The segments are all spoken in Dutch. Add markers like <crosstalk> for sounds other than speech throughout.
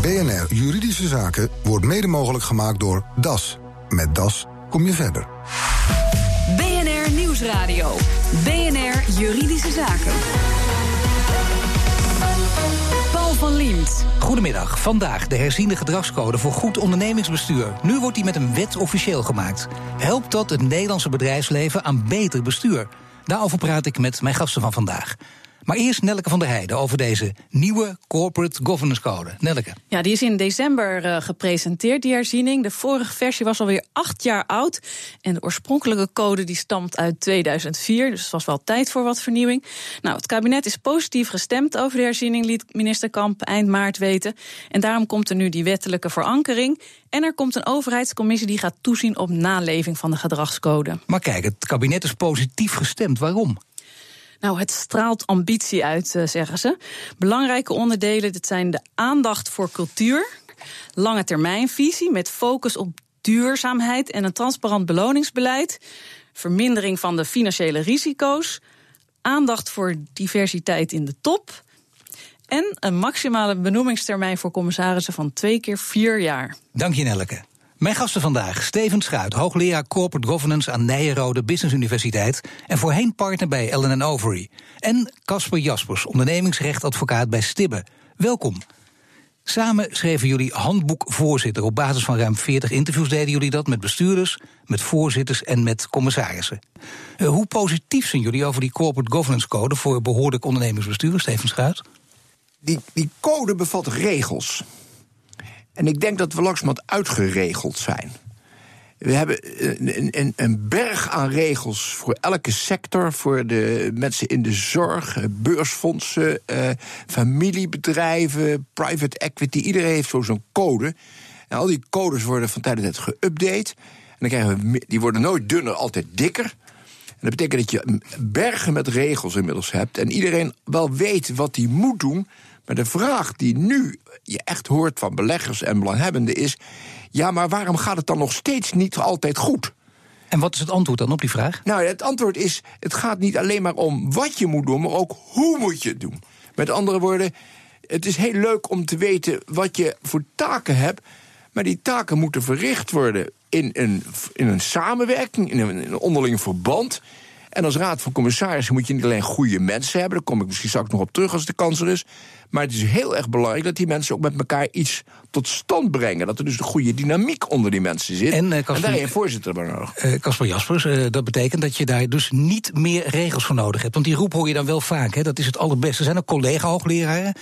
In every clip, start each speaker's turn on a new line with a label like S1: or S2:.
S1: BNR Juridische Zaken wordt mede mogelijk gemaakt door DAS. Met DAS kom je verder.
S2: BNR Nieuwsradio. BNR Juridische Zaken. Paul van Liemt.
S3: Goedemiddag. Vandaag de herziende gedragscode voor goed ondernemingsbestuur. Nu wordt die met een wet officieel gemaakt. Helpt dat het Nederlandse bedrijfsleven aan beter bestuur? Daarover praat ik met mijn gasten van vandaag. Maar eerst Nelleke van der Heijden over deze nieuwe Corporate Governance Code. Nelleke.
S4: Ja, die is in december uh, gepresenteerd, die herziening. De vorige versie was alweer acht jaar oud. En de oorspronkelijke code die stamt uit 2004. Dus het was wel tijd voor wat vernieuwing. Nou, het kabinet is positief gestemd over de herziening, liet minister Kamp eind maart weten. En daarom komt er nu die wettelijke verankering. En er komt een overheidscommissie die gaat toezien op naleving van de gedragscode.
S3: Maar kijk, het kabinet is positief gestemd. Waarom?
S4: Nou, het straalt ambitie uit, eh, zeggen ze. Belangrijke onderdelen, dit zijn de aandacht voor cultuur, lange termijnvisie met focus op duurzaamheid en een transparant beloningsbeleid, vermindering van de financiële risico's, aandacht voor diversiteit in de top en een maximale benoemingstermijn voor commissarissen van twee keer vier jaar.
S3: Dank je, Nelleke. Mijn gasten vandaag, Steven Schuit, hoogleraar Corporate Governance aan Nijenrode Business Universiteit en voorheen partner bij Ellen Overy. En Casper Jaspers, ondernemingsrechtadvocaat bij Stibbe. Welkom. Samen schreven jullie handboek voorzitter. Op basis van ruim 40 interviews deden jullie dat met bestuurders, met voorzitters en met commissarissen. Uh, hoe positief zijn jullie over die Corporate Governance Code voor behoorlijk ondernemingsbestuur, Steven Schuit?
S5: Die, die code bevat regels. En ik denk dat we langzamerhand uitgeregeld zijn. We hebben een, een, een, berg aan regels voor elke sector. Voor de mensen in de zorg, beursfondsen, eh, familiebedrijven, private equity. Iedereen heeft zo'n code. En al die codes worden van tijd tot tijd geüpdate. En dan krijgen we, die worden nooit dunner, altijd dikker. En dat betekent dat je bergen met regels inmiddels hebt. En iedereen wel weet wat hij moet doen. Maar de vraag die nu je echt hoort van beleggers en belanghebbenden is: ja, maar waarom gaat het dan nog steeds niet altijd goed?
S3: En wat is het antwoord dan op die vraag?
S5: Nou, het antwoord is: het gaat niet alleen maar om wat je moet doen, maar ook hoe moet je het doen. Met andere woorden, het is heel leuk om te weten wat je voor taken hebt, maar die taken moeten verricht worden in een, in een samenwerking, in een, in een onderling verband. En als raad van commissarissen moet je niet alleen goede mensen hebben, daar kom ik misschien straks nog op terug als de kans er is. Maar het is heel erg belangrijk dat die mensen ook met elkaar iets tot stand brengen. Dat er dus een goede dynamiek onder die mensen zit. En, uh, Kasper, en daar heb je een voorzitter bij nodig.
S3: Casper uh, Jaspers, uh, dat betekent dat je daar dus niet meer regels voor nodig hebt. Want die roep hoor je dan wel vaak, hè? dat is het allerbeste. Er zijn ook collega-hoogleraren,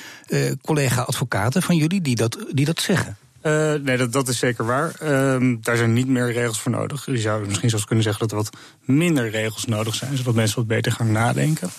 S3: collega-advocaten van jullie die dat, die dat zeggen.
S6: Uh, nee, dat, dat is zeker waar. Uh, daar zijn niet meer regels voor nodig. Je zou misschien zelfs kunnen zeggen dat er wat minder regels nodig zijn, zodat mensen wat beter gaan nadenken.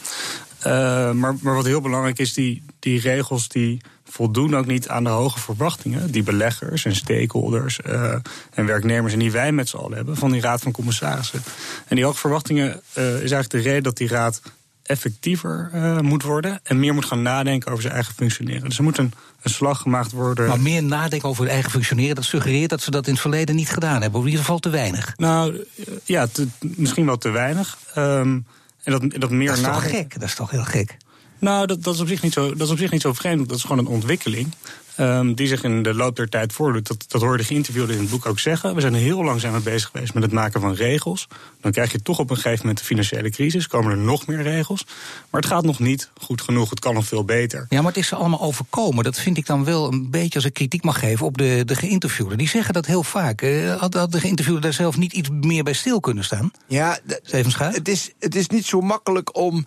S6: Uh, maar, maar wat heel belangrijk is, die, die regels die voldoen ook niet aan de hoge verwachtingen die beleggers en stakeholders uh, en werknemers en die wij met z'n allen hebben van die raad van commissarissen. En die hoge verwachtingen is eigenlijk de reden dat die raad effectiever uh, moet worden en meer moet gaan nadenken over zijn eigen functioneren. Dus er moet een, een slag gemaakt worden.
S3: Maar meer nadenken over het eigen functioneren, dat suggereert dat ze dat in het verleden niet gedaan hebben, of in ieder geval te weinig.
S6: Nou ja, te, misschien wel te weinig. Um, en dat, dat meer
S3: dat is toch gek? Dat is toch heel gek?
S6: Nou, dat, dat, is op zich niet zo, dat is op zich niet zo vreemd. Dat is gewoon een ontwikkeling. Um, die zich in de loop der tijd voordoet. Dat, dat hoorde geïnterviewden in het boek ook zeggen. We zijn heel lang zijn we bezig geweest met het maken van regels. Dan krijg je toch op een gegeven moment de financiële crisis. Komen er nog meer regels. Maar het gaat nog niet goed genoeg. Het kan nog veel beter.
S3: Ja, maar het is ze allemaal overkomen. Dat vind ik dan wel een beetje als ik kritiek mag geven op de, de geïnterviewden. Die zeggen dat heel vaak. Uh, had, had de geïnterviewde daar zelf niet iets meer bij stil kunnen staan?
S5: Ja,
S3: het
S5: is, het is niet zo makkelijk om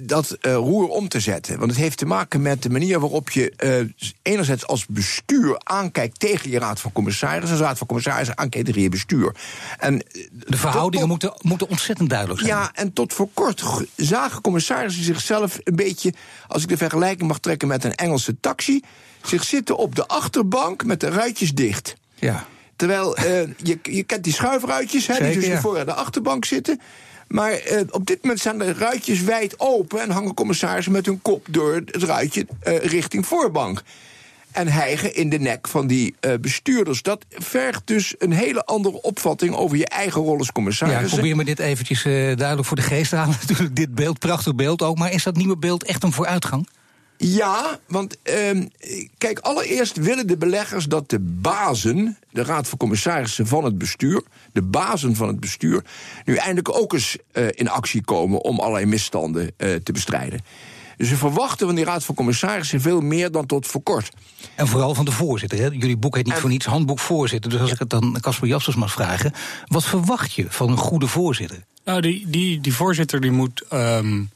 S5: dat uh, roer om te zetten. Want het heeft te maken met de manier waarop je uh, enerzijds als bestuur aankijkt tegen je raad van commissarissen, en raad van commissarissen aankijkt tegen je bestuur. En
S3: de verhoudingen moeten, moeten ontzettend duidelijk zijn.
S5: Ja, en tot voor kort zagen commissarissen zichzelf een beetje, als ik de vergelijking mag trekken met een Engelse taxi, zich zitten op de achterbank met de ruitjes dicht.
S3: Ja.
S5: Terwijl uh, je, je kent die schuifruitjes, hè, die dus ja. voor aan de achterbank zitten. Maar uh, op dit moment staan de ruitjes wijd open en hangen commissarissen met hun kop door het ruitje uh, richting voorbank. En hijgen in de nek van die uh, bestuurders. Dat vergt dus een hele andere opvatting over je eigen rol als commissaris.
S3: Ja, ik probeer me dit eventjes duidelijk voor de geest te halen. <laughs> Natuurlijk, dit beeld, prachtig beeld ook. Maar is dat nieuwe beeld echt een vooruitgang?
S5: Ja, want ehm, kijk, allereerst willen de beleggers dat de bazen, de Raad van Commissarissen van het bestuur, de bazen van het bestuur, nu eindelijk ook eens uh, in actie komen om allerlei misstanden uh, te bestrijden. Dus we verwachten van die Raad van Commissarissen veel meer dan tot voor kort.
S3: En vooral van de voorzitter. Hè? Jullie boek heet niet en... voor niets handboek voorzitter. Dus als ik het dan Casper Jaspers mag vragen, wat verwacht je van een goede voorzitter?
S6: Nou, die, die, die voorzitter die moet. Um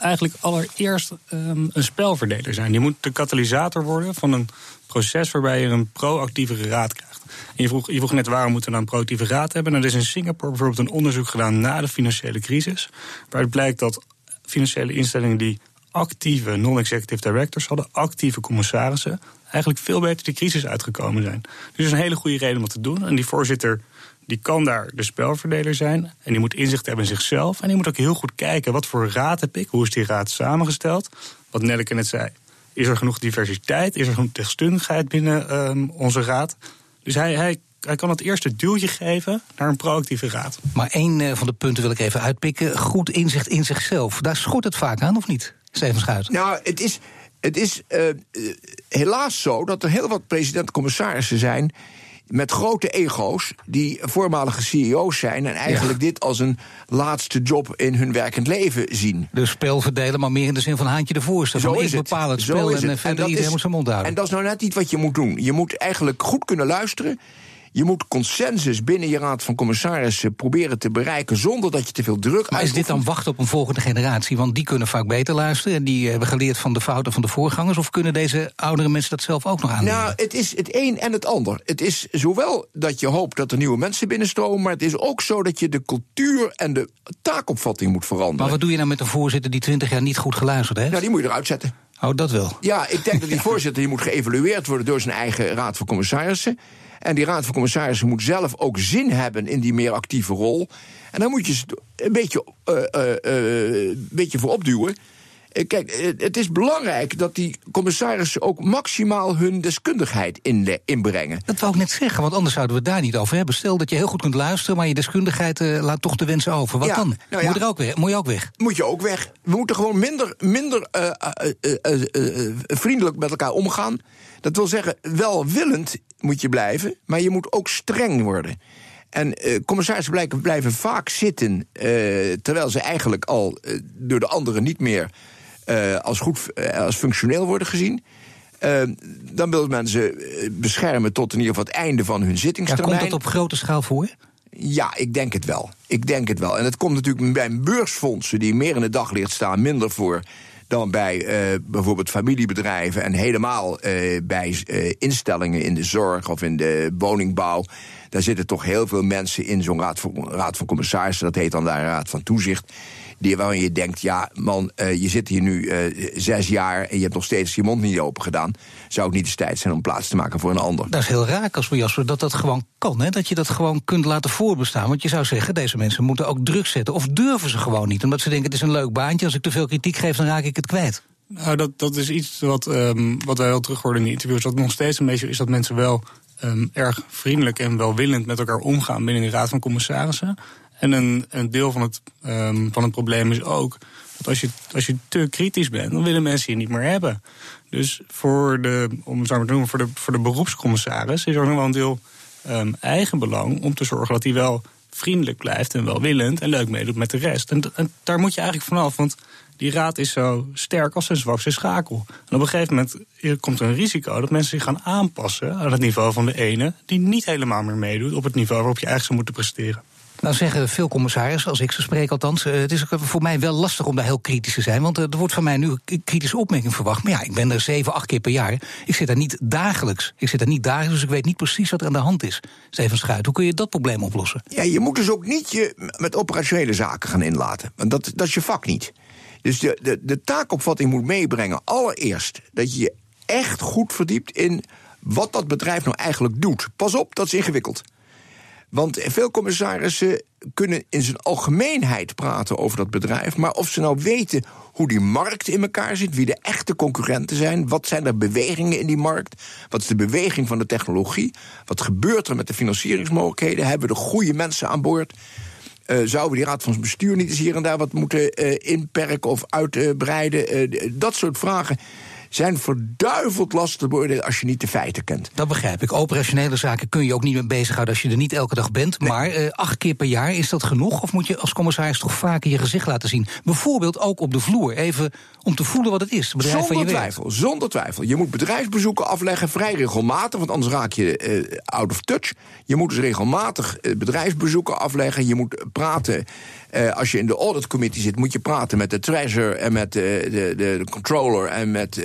S6: eigenlijk allereerst um, een spelverdeler zijn. Die moet de katalysator worden van een proces waarbij je een proactievere raad krijgt. En je, vroeg, je vroeg net waarom moeten we nou een proactieve raad hebben. Nou, er is in Singapore bijvoorbeeld een onderzoek gedaan na de financiële crisis. Waaruit blijkt dat financiële instellingen die actieve non-executive directors hadden, actieve commissarissen, eigenlijk veel beter de crisis uitgekomen zijn. Dus dat is een hele goede reden om het te doen. En die voorzitter die kan daar de spelverdeler zijn. En die moet inzicht hebben in zichzelf. En die moet ook heel goed kijken, wat voor raad heb ik? Hoe is die raad samengesteld? Wat Nelleke net zei. Is er genoeg diversiteit? Is er genoeg deskundigheid binnen um, onze raad? Dus hij, hij, hij kan het eerste duwtje geven naar een proactieve raad.
S3: Maar één uh, van de punten wil ik even uitpikken. Goed inzicht in zichzelf. Daar schort het vaak aan, of niet, Steven Schuit?
S5: Nou, het is, het is uh, helaas zo dat er heel wat president-commissarissen zijn met grote ego's, die voormalige CEO's zijn en eigenlijk dit als een laatste job in hun werkend leven zien.
S3: Dus spel verdelen, maar meer in de zin van haantje de voorste. Zo is het. spel en het. verder iedereen moet zijn mond houden.
S5: En dat is nou net niet wat je moet doen. Je moet eigenlijk goed kunnen luisteren. Je moet consensus binnen je raad van commissarissen proberen te bereiken zonder dat je te veel druk
S3: Maar is dit dan wachten op een volgende generatie? Want die kunnen vaak beter luisteren en die hebben geleerd van de fouten van de voorgangers. Of kunnen deze oudere mensen dat zelf ook nog aan?
S5: Nou, het is het een en het ander. Het is zowel dat je hoopt dat er nieuwe mensen binnenstromen, maar het is ook zo dat je de cultuur en de taakopvatting moet veranderen.
S3: Maar wat doe je nou met een voorzitter die twintig jaar niet goed geluisterd heeft?
S5: Nou, die moet je eruit zetten.
S3: Oh, dat wel.
S5: Ja, ik denk dat die <laughs> voorzitter die moet geëvalueerd worden door zijn eigen raad van commissarissen. En die raad van commissarissen moet zelf ook zin hebben in die meer actieve rol. En daar moet je ze een beetje, uh, uh, uh, beetje voor opduwen. Kijk, het is belangrijk dat die commissarissen ook maximaal hun deskundigheid inbrengen.
S3: Dat wou ik net zeggen, want anders zouden we het daar niet over hebben. Stel dat je heel goed kunt luisteren, maar je deskundigheid laat toch de wensen over. Wat dan? Nou ja, moet, er ook weg, moet je ook weg?
S5: Moet je ook weg. We moeten gewoon minder, minder vriendelijk met elkaar omgaan. Dat wil zeggen, welwillend moet je blijven, maar je moet ook streng worden. En uh, commissarissen blijven, blijven vaak zitten, uh, terwijl ze eigenlijk al uh, door de anderen niet meer als goed als functioneel worden gezien. dan wil men ze beschermen tot in ieder geval het einde van hun zittingstermijn.
S3: Ja, komt dat op grote schaal voor?
S5: Ja, ik denk het wel. Ik denk het wel. En het komt natuurlijk bij beursfondsen die meer in het daglicht staan, minder voor dan bij uh, bijvoorbeeld familiebedrijven en helemaal uh, bij instellingen in de zorg of in de woningbouw. Daar zitten toch heel veel mensen in zo'n raad van, raad van commissarissen, dat heet dan de raad van toezicht. Die, waarin je denkt, ja man, uh, je zit hier nu uh, zes jaar en je hebt nog steeds je mond niet open gedaan. Zou het niet eens tijd zijn om plaats te maken voor een ander?
S3: Dat is heel raar, Casper Jasper, dat dat gewoon kan. Hè? Dat je dat gewoon kunt laten voorbestaan. Want je zou zeggen, deze mensen moeten ook druk zetten. Of durven ze gewoon niet, omdat ze denken, het is een leuk baantje. Als ik te veel kritiek geef, dan raak ik het kwijt.
S6: Nou, dat, dat is iets wat, um, wat wij wel terug horen in de interviews. Wat nog steeds een beetje is dat mensen wel um, erg vriendelijk en welwillend met elkaar omgaan binnen de Raad van Commissarissen. En een, een deel van het, um, van het probleem is ook dat als je, als je te kritisch bent, dan willen mensen je niet meer hebben. Dus voor de, om het zo maar te noemen, voor de, voor de beroepscommissaris is er nog wel een deel um, eigen belang om te zorgen dat hij wel vriendelijk blijft en welwillend en leuk meedoet met de rest. En, en daar moet je eigenlijk vanaf, want die raad is zo sterk als een zwakste schakel. En op een gegeven moment komt er een risico dat mensen zich gaan aanpassen aan het niveau van de ene, die niet helemaal meer meedoet op het niveau waarop je eigenlijk zou moeten presteren.
S3: Nou zeggen veel commissarissen, als ik ze spreek althans... Uh, het is voor mij wel lastig om daar heel kritisch te zijn... want uh, er wordt van mij nu een kritische opmerking verwacht. Maar ja, ik ben er zeven, acht keer per jaar. Ik zit daar niet dagelijks. Ik zit daar niet dagelijks, dus ik weet niet precies wat er aan de hand is. Steven Schuit, hoe kun je dat probleem oplossen?
S5: Ja, je moet dus ook niet je met operationele zaken gaan inlaten. Want dat, dat is je vak niet. Dus de, de, de taakopvatting moet meebrengen, allereerst... dat je je echt goed verdiept in wat dat bedrijf nou eigenlijk doet. Pas op, dat is ingewikkeld. Want veel commissarissen kunnen in zijn algemeenheid praten over dat bedrijf. Maar of ze nou weten hoe die markt in elkaar zit, wie de echte concurrenten zijn, wat zijn er bewegingen in die markt, wat is de beweging van de technologie, wat gebeurt er met de financieringsmogelijkheden, hebben we de goede mensen aan boord. Uh, zouden we die raad van bestuur niet eens hier en daar wat moeten uh, inperken of uitbreiden? Uh, dat soort vragen zijn verduiveld lastig te beoordelen als je niet de feiten kent.
S3: Dat begrijp ik. Operationele zaken kun je ook niet mee bezighouden als je er niet elke dag bent. Maar uh, acht keer per jaar, is dat genoeg? Of moet je als commissaris toch vaker je gezicht laten zien? Bijvoorbeeld ook op de vloer, even om te voelen wat het is.
S5: Zonder van je twijfel, zonder twijfel. Je moet bedrijfsbezoeken afleggen vrij regelmatig, want anders raak je uh, out of touch. Je moet dus regelmatig uh, bedrijfsbezoeken afleggen. Je moet praten uh, als je in de audit committee zit, moet je praten met de treasurer en met de, de, de controller en met uh,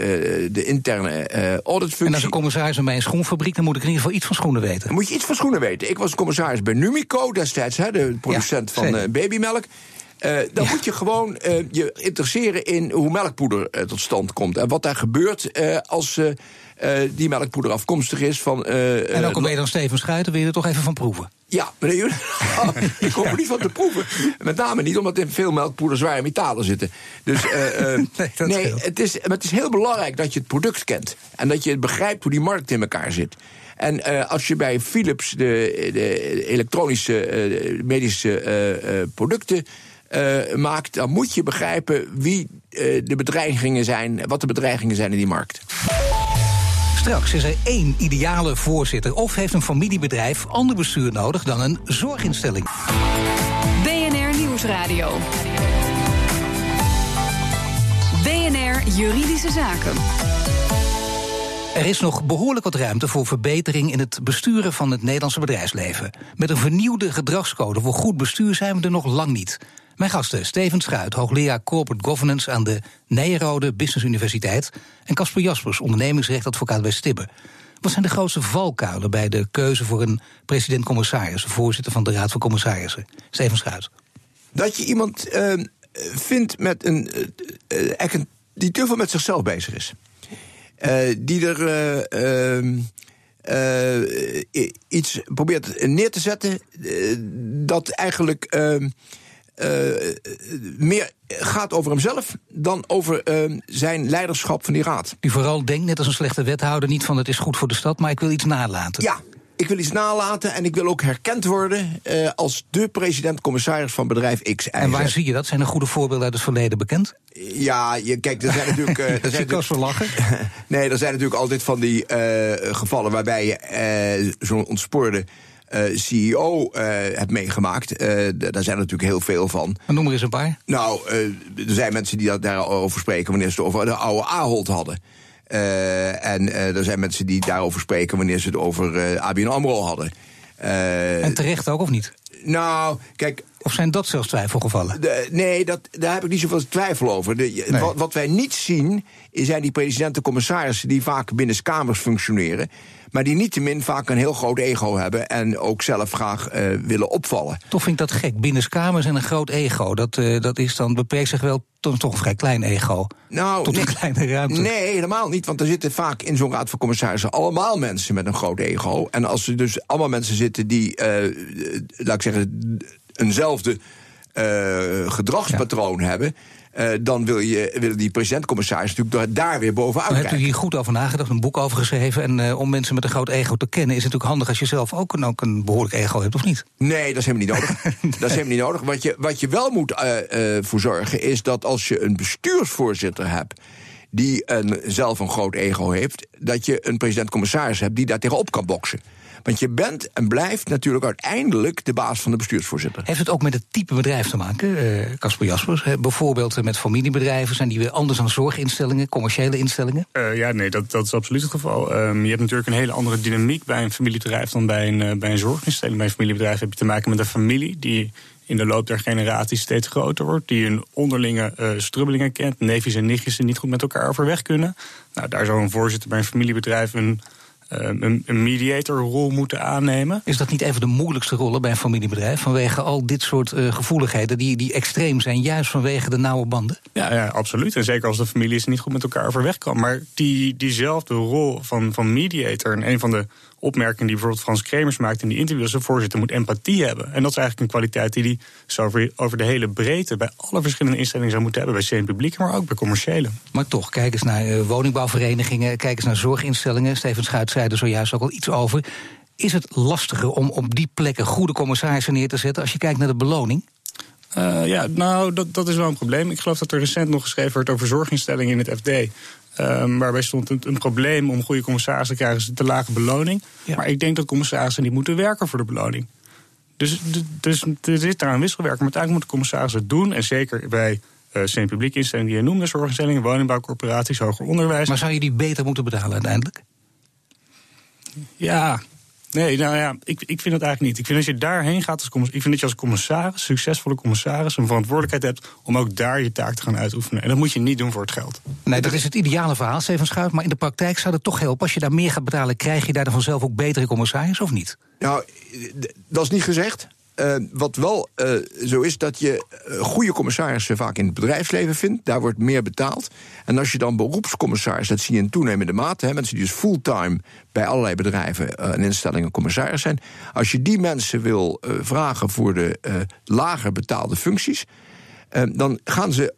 S5: de interne uh, auditfunctie.
S3: En als een commissaris bij een schoenfabriek, dan moet ik in ieder geval iets van schoenen weten.
S5: Dan moet je iets van schoenen weten. Ik was commissaris bij Numico destijds, hè, de producent ja, van babymelk. Uh, dan ja. moet je gewoon uh, je interesseren in hoe melkpoeder uh, tot stand komt. En wat daar gebeurt als die melkpoeder afkomstig is van.
S3: en ook al ben je dan Steven Schuiten, wil je er toch even van proeven?
S5: Ja, meneer <laughs> ik hoop er niet van te proeven. Met name niet omdat in veel melkpoeder zware metalen zitten. Dus <laughs> nee, nee het, is, maar het is heel belangrijk dat je het product kent. En dat je begrijpt hoe die markt in elkaar zit. En uh, als je bij Philips de, de elektronische uh, medische uh, producten uh, maakt, dan moet je begrijpen wie uh, de bedreigingen zijn, wat de bedreigingen zijn in die markt.
S3: Straks is er één ideale voorzitter of heeft een familiebedrijf ander bestuur nodig dan een zorginstelling.
S2: BNR Nieuwsradio. BNR Juridische Zaken.
S3: Er is nog behoorlijk wat ruimte voor verbetering in het besturen van het Nederlandse bedrijfsleven. Met een vernieuwde gedragscode voor goed bestuur zijn we er nog lang niet. Mijn gasten Steven Schuit, hoogleraar Corporate Governance aan de Nijrode Business Universiteit. En Casper Jaspers, ondernemingsrechtadvocaat bij Stibbe. Wat zijn de grootste valkuilen bij de keuze voor een president-commissaris, voorzitter van de Raad van Commissarissen? Steven Schuit.
S5: Dat je iemand uh, vindt met een, uh, die te veel met zichzelf bezig is. Die er ehm, iets probeert neer te zetten dat eigenlijk ehm, meer gaat over hemzelf dan over uh, zijn leiderschap van die raad.
S3: Die vooral denkt, net als een slechte wethouder, niet van het is goed voor de stad, maar ik wil iets nalaten.
S5: Ja, ik wil iets nalaten en ik wil ook herkend worden uh, als de president-commissaris van bedrijf X.
S3: En waar zie je dat? Zijn er goede voorbeelden uit het verleden bekend?
S5: Ja, je, kijk, er zijn natuurlijk. Uh, <laughs>
S3: er zijn natuurlijk
S5: lachen. <laughs> nee, er zijn natuurlijk altijd van die gevallen waarbij je zo'n ontspoorde CEO uh, hebt meegemaakt. Uh, daar zijn er natuurlijk heel veel van.
S3: Maar noem er eens een paar.
S5: Nou, er zijn mensen die dat daarover spreken wanneer ze het over de oude Ahold hadden. en er zijn mensen die daarover spreken wanneer ze het over ABN AMRO hadden.
S3: en terecht ook, of niet?
S5: Nou, kijk,
S3: of zijn dat zelfs twijfelgevallen?
S5: De, nee, dat, daar heb ik niet zoveel twijfel over. De, wat, wat, wij niet zien, zijn die presidenten-commissarissen die vaak binnen kamers functioneren. Maar die niettemin vaak een heel groot ego hebben en ook zelf graag uh, willen opvallen.
S3: Toch vind ik dat gek. Binnenskamers en een groot ego. Dat, uh, dat is dan beperkt zich wel tot toch een vrij klein ego. Nou, tot een kleine ruimte.
S5: Nee, helemaal niet. Want er zitten vaak in zo'n raad van commissarissen allemaal mensen met een groot ego. En als er dus allemaal mensen zitten die, uh, laat ik zeggen, eenzelfde gedragspatroon hebben. Uh, dan wil je, willen die president-commissaris natuurlijk daar weer bovenuit
S3: kijken. Hebt u hier goed over nagedacht, een boek over geschreven. En uh, om mensen met een groot ego te kennen... is het natuurlijk handig als je zelf ook een, ook een behoorlijk ego hebt, of niet?
S5: Nee, dat is helemaal niet nodig. nee. <laughs> Dat is helemaal niet nodig. Wat je, wat je wel moet uh, voor zorgen is dat als je een bestuursvoorzitter hebt die een, zelf een groot ego heeft, dat je een president-commissaris hebt die daar tegenop kan boksen. Want je bent en blijft natuurlijk uiteindelijk de baas van de bestuursvoorzitter.
S3: Heeft het ook met het type bedrijf te maken, eh, Casper uh, Jaspers? bijvoorbeeld met familiebedrijven, zijn die weer anders dan zorginstellingen, commerciële instellingen?
S6: Uh, ja, nee, dat, dat is absoluut het geval. Um, je hebt natuurlijk een hele andere dynamiek bij een familiebedrijf dan bij een, uh, bij een zorginstelling. Bij een familiebedrijf heb je te maken met een familie die in de loop der generaties steeds groter wordt. Die een onderlinge uh, strubbelingen kent. Neefjes en nichtjes die niet goed met elkaar overweg kunnen. Nou, daar zou een voorzitter bij een familiebedrijf een eh, een, een mediatorrol moeten aannemen.
S3: Is dat niet even de moeilijkste rollen bij een familiebedrijf? Vanwege al dit soort uh, gevoeligheden die, die extreem zijn, juist vanwege de nauwe banden?
S6: Ja, ja, absoluut. En zeker als de familie niet goed met elkaar overweg kan. Maar die, diezelfde rol van, van mediator, en een van de opmerking die bijvoorbeeld Frans Kremers maakt in die interviews. De voorzitter moet empathie hebben. En dat is eigenlijk een kwaliteit die hij over, over de hele breedte bij alle verschillende instellingen zou moeten hebben. Bij CN Publiek, maar ook bij commerciële.
S3: Maar toch, kijk eens naar uh, woningbouwverenigingen, kijk eens naar zorginstellingen. Steven Schuit zei er zojuist ook al iets over. Is het lastiger om op die plekken goede commissarissen neer te zetten als je kijkt naar de beloning?
S6: Uh, ja, nou, dat, dat is wel een probleem. Ik geloof dat er recent nog geschreven wordt over zorginstellingen in het FD. Um, waarbij stond een, een, probleem om goede commissarissen te krijgen, is te lage beloning. Maar ik denk dat commissarissen niet moeten werken voor de beloning. Dus, dus er zit daar een wisselwerking. Maar uiteindelijk moeten commissarissen het doen. En zeker bij uh, semi-publieke instellingen die je noemde, zorginstellingen, woningbouwcorporaties, hoger onderwijs.
S3: Maar zou je die beter moeten betalen uiteindelijk?
S6: Ja, Nee, nou ja, ik, ik vind het eigenlijk niet. Ik vind als je daarheen gaat als commissaris. Ik vind dat je als commissaris, succesvolle commissaris, een verantwoordelijkheid hebt om ook daar je taak te gaan uitoefenen. En dat moet je niet doen voor het geld.
S3: Nee, dat is het ideale verhaal, Steven Schuit. Maar in de praktijk zou het toch helpen. Als je daar meer gaat betalen, krijg je daar dan vanzelf ook betere commissaris of niet?
S5: Nou, dat is niet gezegd. Uh, wat wel uh, zo is dat je uh, goede commissarissen vaak in het bedrijfsleven vindt. Daar wordt meer betaald. En als je dan beroepscommissaris, dat zie je in toenemende mate. Hè, mensen die dus fulltime bij allerlei bedrijven en instellingen commissaris zijn. Als je die mensen wil vragen voor de lager betaalde functies, dan gaan ze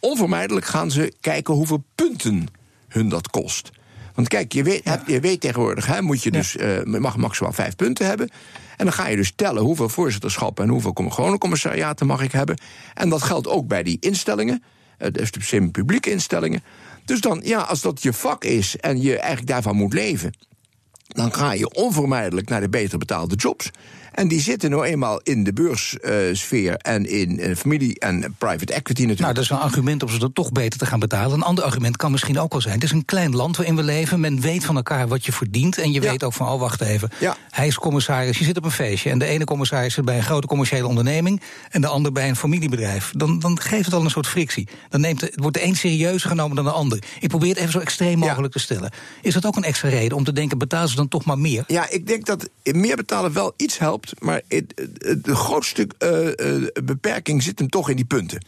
S5: onvermijdelijk gaan ze kijken hoeveel punten hun dat kost. Want kijk, je weet, ja. je weet tegenwoordig, hè, moet je dus, uh, mag maximaal vijf punten hebben. En dan ga je dus tellen hoeveel voorzitterschappen en hoeveel gewone commissariaten mag ik hebben. En dat geldt ook bij die instellingen, dus de semi-publieke instellingen. Dus dan, ja, als dat je vak is en je eigenlijk daarvan moet leven, dan ga je onvermijdelijk naar de beter betaalde jobs. En die zitten nou eenmaal in de beurssfeer en in familie en private equity natuurlijk.
S3: Nou, dat is een argument om ze dat toch beter te gaan betalen. Een ander argument kan misschien ook wel zijn: het is een klein land waarin we leven. Men weet van elkaar wat je verdient. En je weet ook van, oh, wacht even. Ja. Hij is commissaris, je zit op een feestje. En de ene commissaris zit bij een grote commerciële onderneming. En de ander bij een familiebedrijf. Dan, dan geeft het al een soort frictie. Dan neemt het, wordt de een serieuzer genomen dan de ander. Ik probeer het even zo extreem mogelijk te stellen. Is dat ook een extra reden om te denken: betalen ze dan toch maar meer?
S5: Ja, ik denk dat meer betalen wel iets helpt maar het, de grootste uh, beperking zit hem toch in die punten.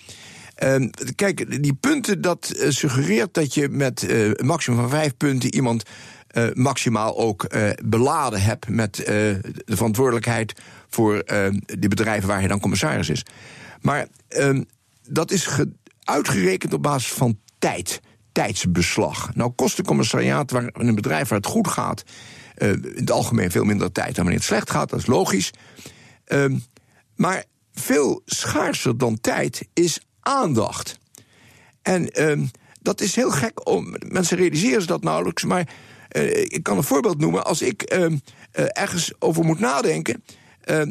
S5: Uh, kijk, die punten, dat uh, suggereert dat je met een maximum van vijf punten iemand maximaal ook beladen hebt met de verantwoordelijkheid voor die bedrijven waar hij dan commissaris is. Maar ehm, dat is uitgerekend op basis van tijd, tijdsbeslag. Nou kost een commissariaat waar een bedrijf waar het goed gaat uh, in het algemeen veel minder tijd dan wanneer het slecht gaat, dat is logisch. Uh, maar veel schaarser dan tijd is aandacht. En uh, dat is heel gek, om, mensen realiseren zich dat nauwelijks, maar uh, ik kan een voorbeeld noemen. Als ik ehm, eh, ergens over moet nadenken,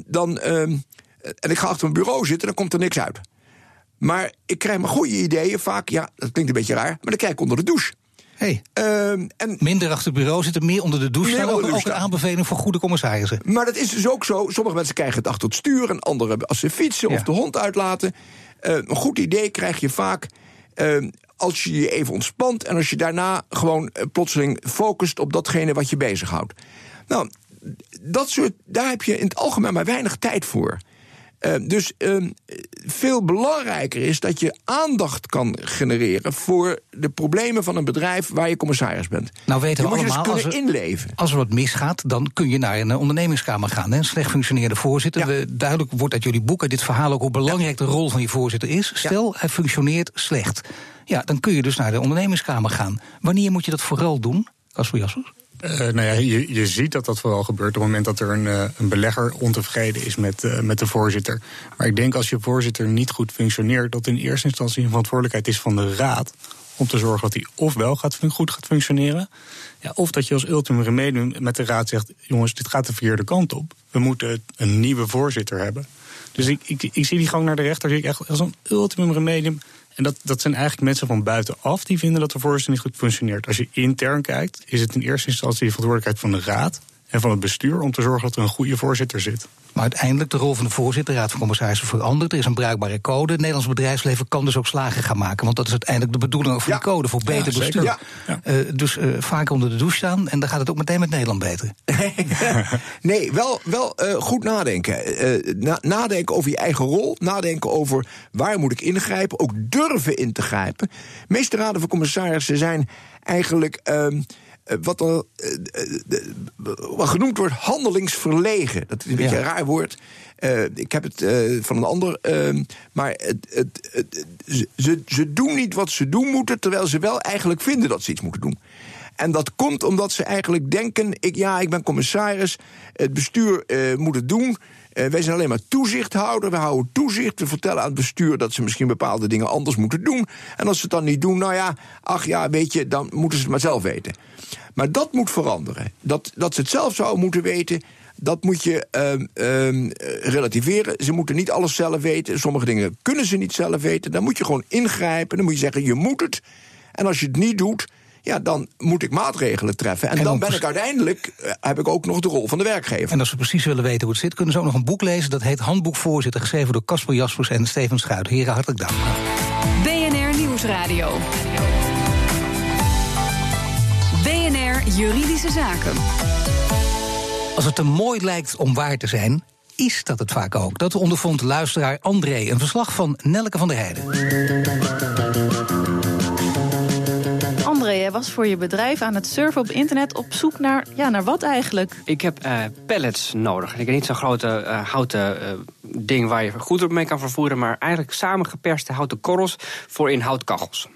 S5: dan, en ik ga achter mijn bureau zitten, dan komt er niks uit. Maar ik krijg mijn goede ideeën vaak, ja, dat klinkt een beetje raar, maar dan kijk ik onder de douche.
S3: Hey. Um, en Minder achter het bureau zitten, meer onder de douche. Meer ook, ook een aanbeveling voor goede commissarissen.
S5: Maar dat is dus ook zo. Sommige mensen krijgen het achter het stuur... en anderen als ze fietsen of de hond uitlaten. Uh, een goed idee krijg je vaak... Uh, als je je even ontspant en als je daarna gewoon uh, plotseling focust op datgene wat je bezighoudt. Nou, dat soort, daar heb je in het algemeen maar weinig tijd voor. Uh, dus uh, veel belangrijker is dat je aandacht kan genereren voor de problemen van een bedrijf waar je commissaris bent.
S3: Nou weten we
S5: moet
S3: allemaal,
S5: je dus kunnen als er, inleven.
S3: Als er wat misgaat, dan kun je naar een eh, ondernemingskamer gaan. Hè? Een slecht functionerende voorzitter. Ja. We, duidelijk wordt uit jullie boek, uit dit verhaal ook hoe belangrijk ja. de rol van je voorzitter is. Stel, ja. hij functioneert slecht. Ja, dan kun je dus naar de ondernemingskamer gaan. Wanneer moet je dat vooral doen, Casper Jassers?
S6: Uh, nou ja, je, je ziet dat dat vooral gebeurt op het moment dat er een, uh, een belegger ontevreden is met, uh, met de voorzitter. Maar ik denk als je voorzitter niet goed functioneert, dat in eerste instantie een verantwoordelijkheid is van de raad. Om te zorgen dat hij ofwel gaat, goed gaat functioneren. Ja, of dat je als ultimum remedium met de raad zegt: jongens, dit gaat de verkeerde kant op. We moeten een nieuwe voorzitter hebben. Dus ik, ik, ik zie die gang naar de rechter zie ik echt als een ultimum remedium. En dat, dat zijn eigenlijk mensen van buitenaf die vinden dat de voorzitter niet goed functioneert. Als je intern kijkt, is het in eerste instantie de verantwoordelijkheid van de raad en van het bestuur om te zorgen dat er een goede voorzitter zit.
S3: Maar uiteindelijk de rol van de voorzitter, de Raad van Commissarissen, verandert. Er is een bruikbare code. Het Nederlands bedrijfsleven kan dus ook slagen gaan maken. Want dat is uiteindelijk de bedoeling voor ja. die code, voor beter ja, bestuur. Ja. Uh, dus uh, vaak onder de douche staan en dan gaat het ook meteen met Nederland beter. <laughs>
S5: nee, wel, wel uh, goed nadenken. Na, nadenken over je eigen rol. Nadenken over waar moet ik ingrijpen. Ook durven in te grijpen. De meeste raden van commissarissen zijn eigenlijk. Ehm, eh, wat er uh, wat genoemd wordt handelingsverlegen. Dat is een beetje een raar woord. Uh, ik heb het van een ander. Ehm, maar het, het, het, ze, ze doen niet wat ze doen moeten, terwijl ze wel eigenlijk vinden dat ze iets moeten doen. En dat komt omdat ze eigenlijk denken: ik, ja, ik ben commissaris, het bestuur moet het doen. Uh, wij zijn alleen maar toezichthouder. We houden toezicht. We vertellen aan het bestuur dat ze misschien bepaalde dingen anders moeten doen. En als ze het dan niet doen, nou ja, ach ja, weet je, dan moeten ze het maar zelf weten. Maar dat moet veranderen. Dat, dat ze het zelf zouden moeten weten, dat moet je um, um, relativeren. Ze moeten niet alles zelf weten. Sommige dingen kunnen ze niet zelf weten. Dan moet je gewoon ingrijpen. Dan moet je zeggen, je moet het. En als je het niet doet, ja, dan moet ik maatregelen treffen. En, dan ben ik uiteindelijk, uh, heb ik ook nog de rol van de werkgever.
S3: En als we precies willen weten hoe het zit, kunnen ze ook nog een boek lezen. Dat heet Handboek Voorzitter, geschreven door Casper Jaspers en Steven Schuit. Heren, hartelijk dank.
S2: BNR Nieuwsradio. BNR Juridische Zaken.
S3: Als het te mooi lijkt om waar te zijn, is dat het vaak ook. Dat ondervond luisteraar André. Een verslag van Nelke van der Heijden.
S4: Was voor je bedrijf aan het surfen op internet op zoek naar, ja, naar wat eigenlijk?
S7: Ik heb uh, pallets nodig. Ik heb niet zo'n grote uh, houten uh, ding waar je goed op mee kan vervoeren... maar eigenlijk samengeperste houten korrels voor in houtkachels.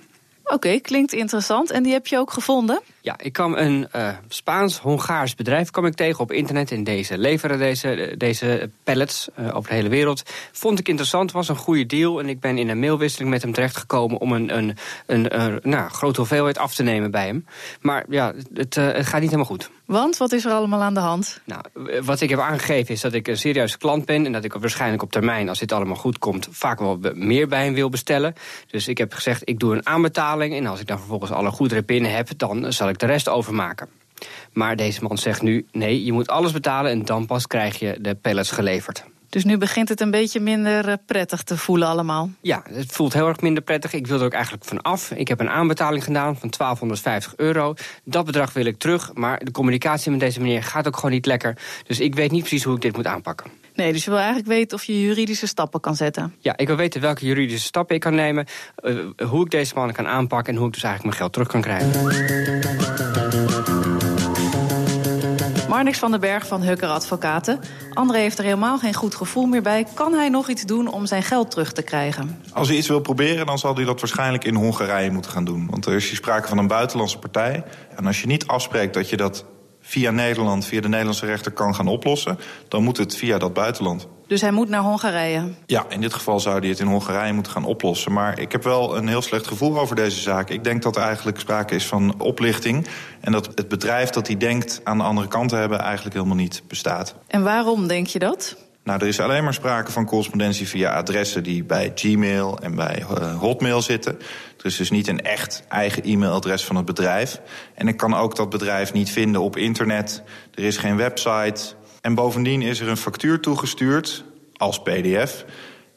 S4: Oké, okay, klinkt interessant. En die heb je ook gevonden?
S7: Ja, ik kwam een uh, Spaans-Hongaars bedrijf kwam ik tegen op internet. En deze leveren deze, deze pallets uh, over de hele wereld. Vond ik interessant, was een goede deal. En ik ben in een mailwisseling met hem terechtgekomen... om een, een, een, een nou, grote hoeveelheid af te nemen bij hem. Maar ja, het, uh, het gaat niet helemaal goed.
S4: Want, wat is er allemaal aan de hand?
S7: Nou, wat ik heb aangegeven is dat ik een serieuze klant ben... en dat ik waarschijnlijk op termijn, als dit allemaal goed komt... vaak wel meer bij hem wil bestellen. Dus ik heb gezegd, ik doe een aanbetaling... en als ik dan vervolgens alle goederen binnen heb... dan zal ik de rest overmaken. Maar deze man zegt nu: nee, je moet alles betalen en dan pas krijg je de pallets geleverd.
S4: Dus nu begint het een beetje minder eh, prettig te voelen allemaal?
S7: Ja, het voelt heel erg minder prettig. Ik wil er ook eigenlijk van af. Ik heb een aanbetaling gedaan van 1250 euro. Dat bedrag wil ik terug, maar de communicatie met deze meneer gaat ook gewoon niet lekker. Dus ik weet niet precies hoe ik dit moet aanpakken.
S4: Nee, dus je wil eigenlijk weten of je juridische stappen kan zetten?
S7: Ja, ik wil weten welke juridische stappen ik kan nemen... Uh, hoe ik deze man kan aanpakken... en hoe ik dus eigenlijk mijn geld terug kan krijgen.
S4: Marnix van den Berg van Hukker Advocaten. André heeft er helemaal geen goed gevoel meer bij. Kan hij nog iets doen om zijn geld terug te krijgen?
S8: Als hij iets wil proberen, dan zal hij dat waarschijnlijk in Hongarije moeten gaan doen. Want er is hier sprake van een buitenlandse partij. En als je niet afspreekt dat je dat via Nederland, via de Nederlandse rechter kan gaan oplossen, dan moet het via dat buitenland.
S4: Dus hij moet naar Hongarije?
S8: Ja, in dit geval zou hij het in Hongarije moeten gaan oplossen. Maar ik heb wel een heel slecht gevoel over deze zaak. Ik denk dat er eigenlijk sprake is van oplichting. En dat het bedrijf dat hij denkt aan de andere kant te hebben eigenlijk helemaal niet bestaat.
S4: En waarom denk je dat?
S8: Nou, er is alleen maar sprake van correspondentie via adressen die bij Gmail en bij uh, Hotmail zitten. Is dus niet een echt eigen e-mailadres van het bedrijf. En ik kan ook dat bedrijf niet vinden op internet. Er is geen website. En bovendien is er een factuur toegestuurd als PDF.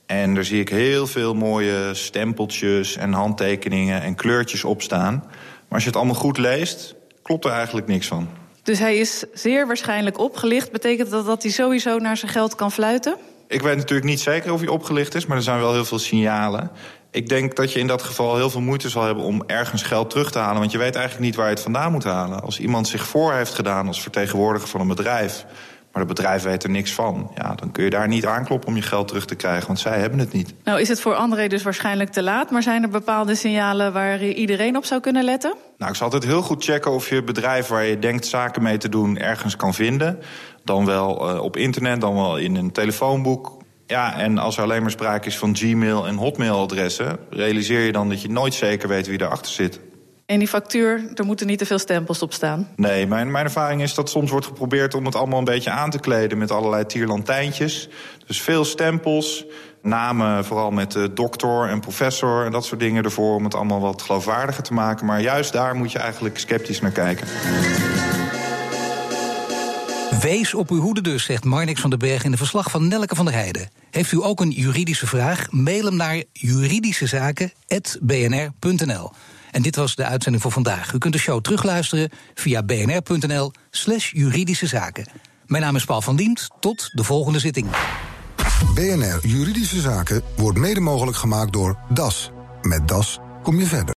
S8: En daar zie ik heel veel mooie stempeltjes en handtekeningen en kleurtjes op staan. Maar als je het allemaal goed leest, klopt er eigenlijk niks van.
S4: Dus hij is zeer waarschijnlijk opgelicht. Betekent dat dat hij sowieso naar zijn geld kan fluiten?
S8: Ik weet natuurlijk niet zeker of hij opgelicht is, maar er zijn wel heel veel signalen. Ik denk dat je in dat geval heel veel moeite zal hebben om ergens geld terug te halen. Want je weet eigenlijk niet waar je het vandaan moet halen. Als iemand zich voor heeft gedaan als vertegenwoordiger van een bedrijf maar het bedrijf weet er niks van. Ja, dan kun je daar niet aankloppen om je geld terug te krijgen, want zij hebben het niet.
S4: Nou, is het voor André dus waarschijnlijk te laat, maar zijn er bepaalde signalen waar iedereen op zou kunnen letten?
S8: Nou, ik zal altijd heel goed checken of je het bedrijf waar je denkt zaken mee te doen ergens kan vinden. Dan wel uh, op internet, dan wel in een telefoonboek. Ja, en als er alleen maar sprake is van Gmail en Hotmail-adressen, realiseer je dan dat je nooit zeker weet wie erachter zit.
S4: En die factuur, er moeten niet te veel stempels op staan.
S8: Nee, mijn, mijn ervaring is dat soms wordt geprobeerd om het allemaal een beetje aan te kleden met allerlei tierlantijntjes. Dus veel stempels, namen vooral met uh, doctor en professor en dat soort dingen ervoor om het allemaal wat geloofwaardiger te maken. Maar juist daar moet je eigenlijk sceptisch naar kijken.
S3: Wees op uw hoede dus, zegt Marnix van den Berg in de verslag van Nelke van der Heijden. Heeft u ook een juridische vraag? Mail hem naar juridischezaken.bnr.nl. En dit was de uitzending voor vandaag. U kunt de show terugluisteren via bnr.nl slash juridische zaken. Mijn naam is Paul van Diemt. Tot de volgende zitting.
S1: BNR Juridische Zaken wordt mede mogelijk gemaakt door DAS. Met DAS kom je verder.